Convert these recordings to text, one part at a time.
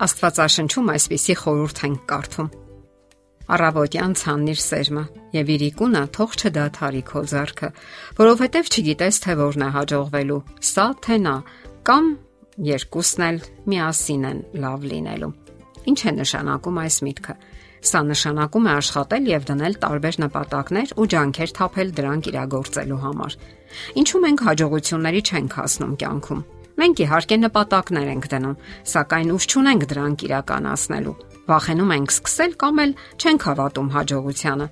Աստվածաշնչում այսպիսի խորհուրդ ենք կարդում. Առավոտյան ցաննիր սերմը եւ իրիկունը թող չդադարի քո ձեռքը, որովհետեւ չգիտես թե որն է հաջողվելու՝ սա թե նա, կամ երկուսն էլ միասին են լավ լինելու։ Ինչ է նշանակում այս միտքը։ Սա նշանակում է աշխատել եւ դնել տարբեր նպատակներ ու ջանքեր թափել դրանք իրագործելու համար։ Ինչու մենք հաջողությունների չենք հասնում կյանքում Մենք իհարկե նպատակներ ենք դնում, սակայն ուժ չունենք դրանք իրականացնելու։ Վախենում ենք սկսել կամ էլ չենք հավատում հաջողությանը։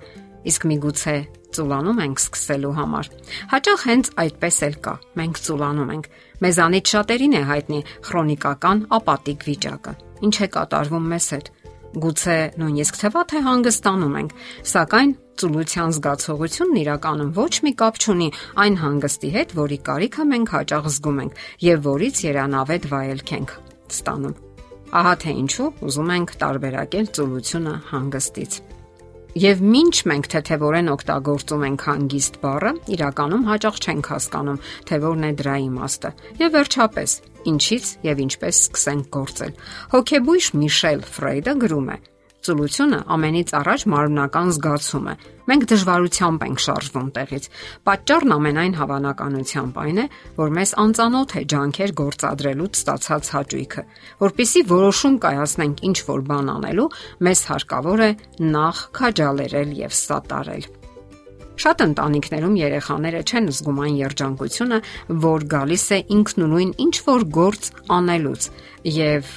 Իսկ միգուցե ծուլանում ենք սկսելու համար։ Հաճախ հենց այդպես էլ կա։ Մենք ծուլանում ենք։ Մեզանից շատերին է հայտնի քրոնիկական ապատիկ վիճակը։ Ինչ է կատարվում մեզ հետ։ Գուցե նույնիսկ թվա թե հանգստանում ենք, սակայն ծուլության զգացողությունն իրականում ոչ մի կապ չունի այն հանգստի հետ, որի կարիքը մենք հաճախ զգում ենք եւ որից երանավետ վայելք ենք ստանում։ Ահա թե ինչու ուզում ենք տարբերակել ծուլությունը հանգստից։ Եվ ինչ մենք թեթևորեն օգտագործում ենք հանգիստ բառը, իրականում հաճախ չենք հասկանում, թե որն է դրա իմաստը։ Եվ վերջապես, ինչից եւ ինչպես սկսենք գործել։ Հոկեբույժ Միշել Ֆրեյդը գրում է. Ծուլությունը ամենից առաջ մարմնական զգացում է։ Մենք դժվարությամբ ենք շարժվում տեղից։ Պատճառն ամենայն հավանականությամբ այն է, որ մեզ անծանոթ է ջանքեր գործադրելուց ստացած հաճույքը։ Որpիսի որոշում կայացնենք ինչ որ բան անելու, մեզ հարկավոր է նախ քաջալերել եւ սատարել։ Շատ ընտանիքներում երեխաները չեն զգում այն երջանկությունը, որ գալիս է ինքնուրույն ինչ որ գործ անելուց եւ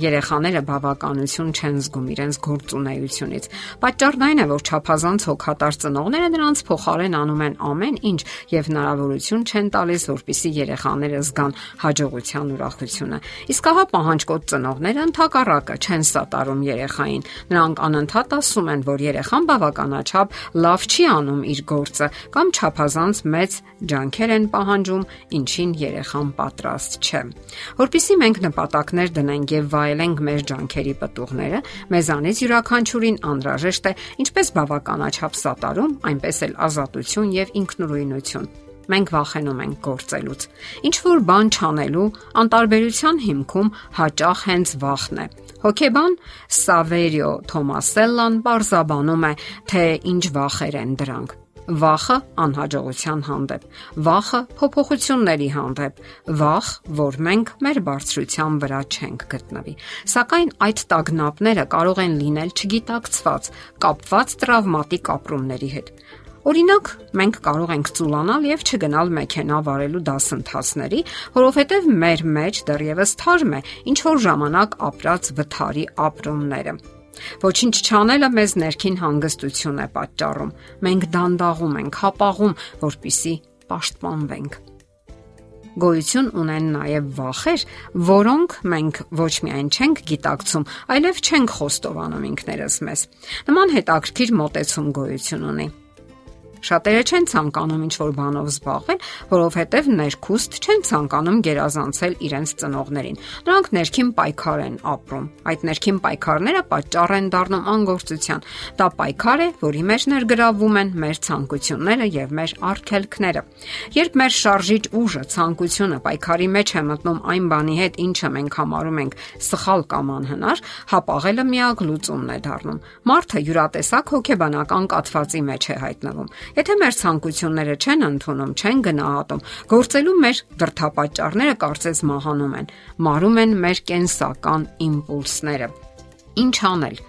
երեխաները բավականություն չեն զգում իրենց գործունեությունից։ Պատճառն այն է, որ ճափազանց հոգատար ծնողները նրանց փոխարեն անում են ամեն ինչ եւ հնարավորություն չեն տալիս, որpիսի երեխաները զգան հաջողության ուրախությունը։ Իսկ ահա պահանջկոտ ծնողները ընդհակառակը չեն սատարում երեխային։ Նրանք անընդհատ ասում են, որ երեխան բավականաչափ լավ չի անում իր գործը կամ ճափազանց մեծ ջանքեր են պահանջում, ինչին երեխան պատրաստ չէ։ Որpիսի մենք նպատակներ դնենք եւ վայ վայելենք մեր ջանքերի պատուղները, մեզանից յուրաքանչյուրին անհրաժեշտ է ինչպես բավականաչափ սատարում, այնպես էլ ազատություն եւ ինքնուրույնություն մենք վախենում ենք գործելուց։ Ինչ որ բան չանելու անտարբերության հիմքում հաճախ հենց վախն է։ Հոկեբան Սավերիո Թոմասելլան բարձաբանում է, թե ինչ վախեր են դրանք վախը անհաջողության հանդեպ, վախը փոփոխությունների հանդեպ, վախ, որ մենք մեր բարձրության վրա չենք գտնվի։ Սակայն այդ տագնապները կարող են լինել չգիտակցված, կապված տրավմատիկ ապրումների հետ։ Օրինակ, մենք կարող ենք ծուլանալ եւ չգնալ մեքենա վարելու դասընթացների, որովհետեւ մեր մեջ դեռևս թարմ է ինչ որ ժամանակ ապրած վթարի ապրումները։ Ոչինչ չանելը մեզ ներքին հանգստություն է պատճառում։ Մենք դանդաղում ենք, հապաղում, որpիսի պաշտպանվենք գոյություն ունեն նաև վախեր, որոնք մենք ոչ միայն չենք գիտակցում, այլև չենք խոստովանում ինքներս մեզ։ Նման հետաքրքիր մտածում գոյություն ունի։ Շատերը չեն ցանկանում ինչ-որ բանով զբաղվել, որովհետև ներքուստ չեն ցանկանում գերազանցել իրենց ծնողներին։ Նրանք ներքին պայքար են ապրում։ Այդ ներքին պայքարները պատճառ են դառնում անգործության։ Դա պայքար է, որի մեջ ներգրավվում են մեր ցանկությունները եւ մեր արգելքները։ Երբ մեր շարժիչ ուժը, ցանկությունը պայքարի մեջ է մտնում այն բանի հետ, ինչը մենք համարում ենք սխալ կամ անհնար, հապաղելը միակ լուծումն է դառնում։ Մարդը յուրատեսակ հոգեբանական կաթվածի մեջ է հայտնվում։ Եթե մեր ցանկությունները չեն ընդունում, չեն գնահատում, գործելու մեր դրթապաճառները կարծես մահանում են, մարում են մեր կենսական իմպուլսները։ Ինչ անել։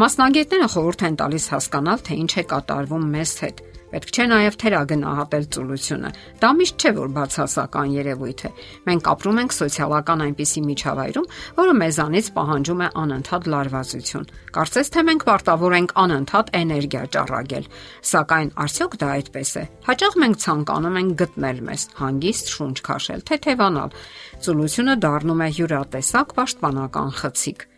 Մասնագետները խորհուրդ են տալիս հասկանալ, թե ինչ է կատարվում մեզ հետ Պետք չէ նաև թերագնահատել ծուլությունը։ Դա միշտ չէ որ բացասական երևույթ է։ Մենք ապրում ենք սոցիալական այնպիսի միջավայրում, որը մեզանից պահանջում է անընդհատ լարվածություն։ Կարծես թե մենք պարտավոր ենք անընդհատ էներգիա ճառագել։ Սակայն արդյոք դա այդպես է։ Հաճախ մենք ցանկանում ենք գտնել մեզ հանգիստ շունչ քաշել, թեթևանալ։ Ծուլությունը դառնում է յուրատեսակ պաշտպանական խցիկ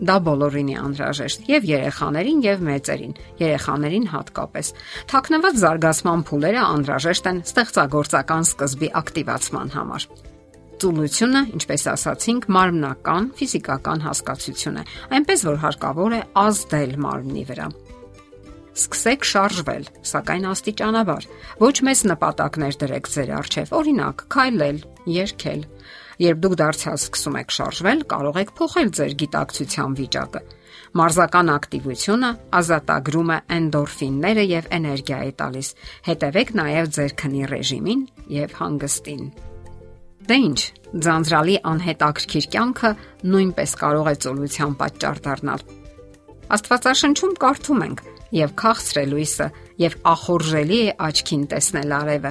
Դա բոլորին է անհրաժեշտ եւ երեխաներին եւ մեծերին, երեխաներին հատկապես։ Թակնված զարգացման փուլերը անհրաժեշտ են ստեղծագործական սկզբի ակտիվացման համար։ Ծուլությունը, ինչպես ասացինք, մարմնական, ֆիզիկական հասկացություն է, այնպես որ հարկավոր է ազդել մարմնի վրա։ Սկսեք շարժվել, սակայն աստիճանաբար։ Ոչ մեծ նպատակներ դրեք ձեր առջև, օրինակ՝ քայլել, երգել, Երբ դուք դարձյալ սկսում եք շարժվել, կարող եք փոխել ձեր գիտակցության վիճակը։ Մարզական ակտիվությունը ազատագրում է էնդորֆինները եւ էներգիա է տալիս։ Հետևեք նաեւ ձեր քնի ռեժիմին եւ հանգստին։ Դե ինչ, ձանձրալի անհետաքրքիր կյանքը նույնպես կարող է ծոլության պատճառ դառնալ։ Աստվածաշնչում կարդում ենք. եւ քաղցրե լույսը եւ ախորժելի է աչքին տեսնել արևը։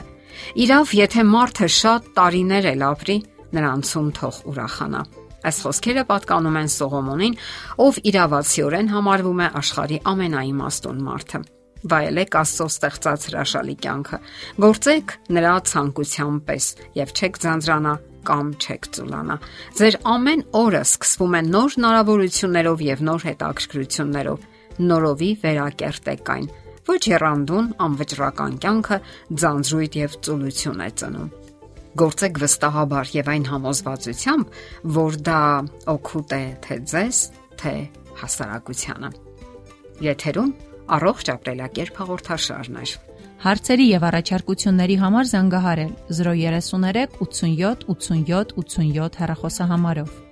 Իրավ, եթե մարդը շատ տարիներ էլ ապրի, նրանցում թող ուրախանա։ Այս խոսքերը պատկանում են Սողոմոնին, ով իրավացիորեն համարվում է աշխարի ամենաիմաստուն մարդը։ Վայելեք Աստծո ստեղծած հրաշալի կյանքը։ Գործեք նրա ցանկության պես եւ չեք ձանձրանա կամ չեք ծուլանա։ Ձեր ամեն օրը սկսվում է նոր հնարավորություններով եւ նոր հետաքրքրություններով նորովի վերակերտեք այն։ Ոչ երանդուն անվճռական կյանքը ձանձրույթ եւ ծուլություն է ծնում։ Գործեք վստահաբար եւ այն համոզվածությամբ, որ դա օգուտ է թե ձեզ, թե հասարակությանը։ Եթերում առողջ ապրելակերպ հաղորդաշարն է։ Հարցերի եւ առաջարկությունների համար զանգահարել 033 87 87 87 հեռախոսահամարով։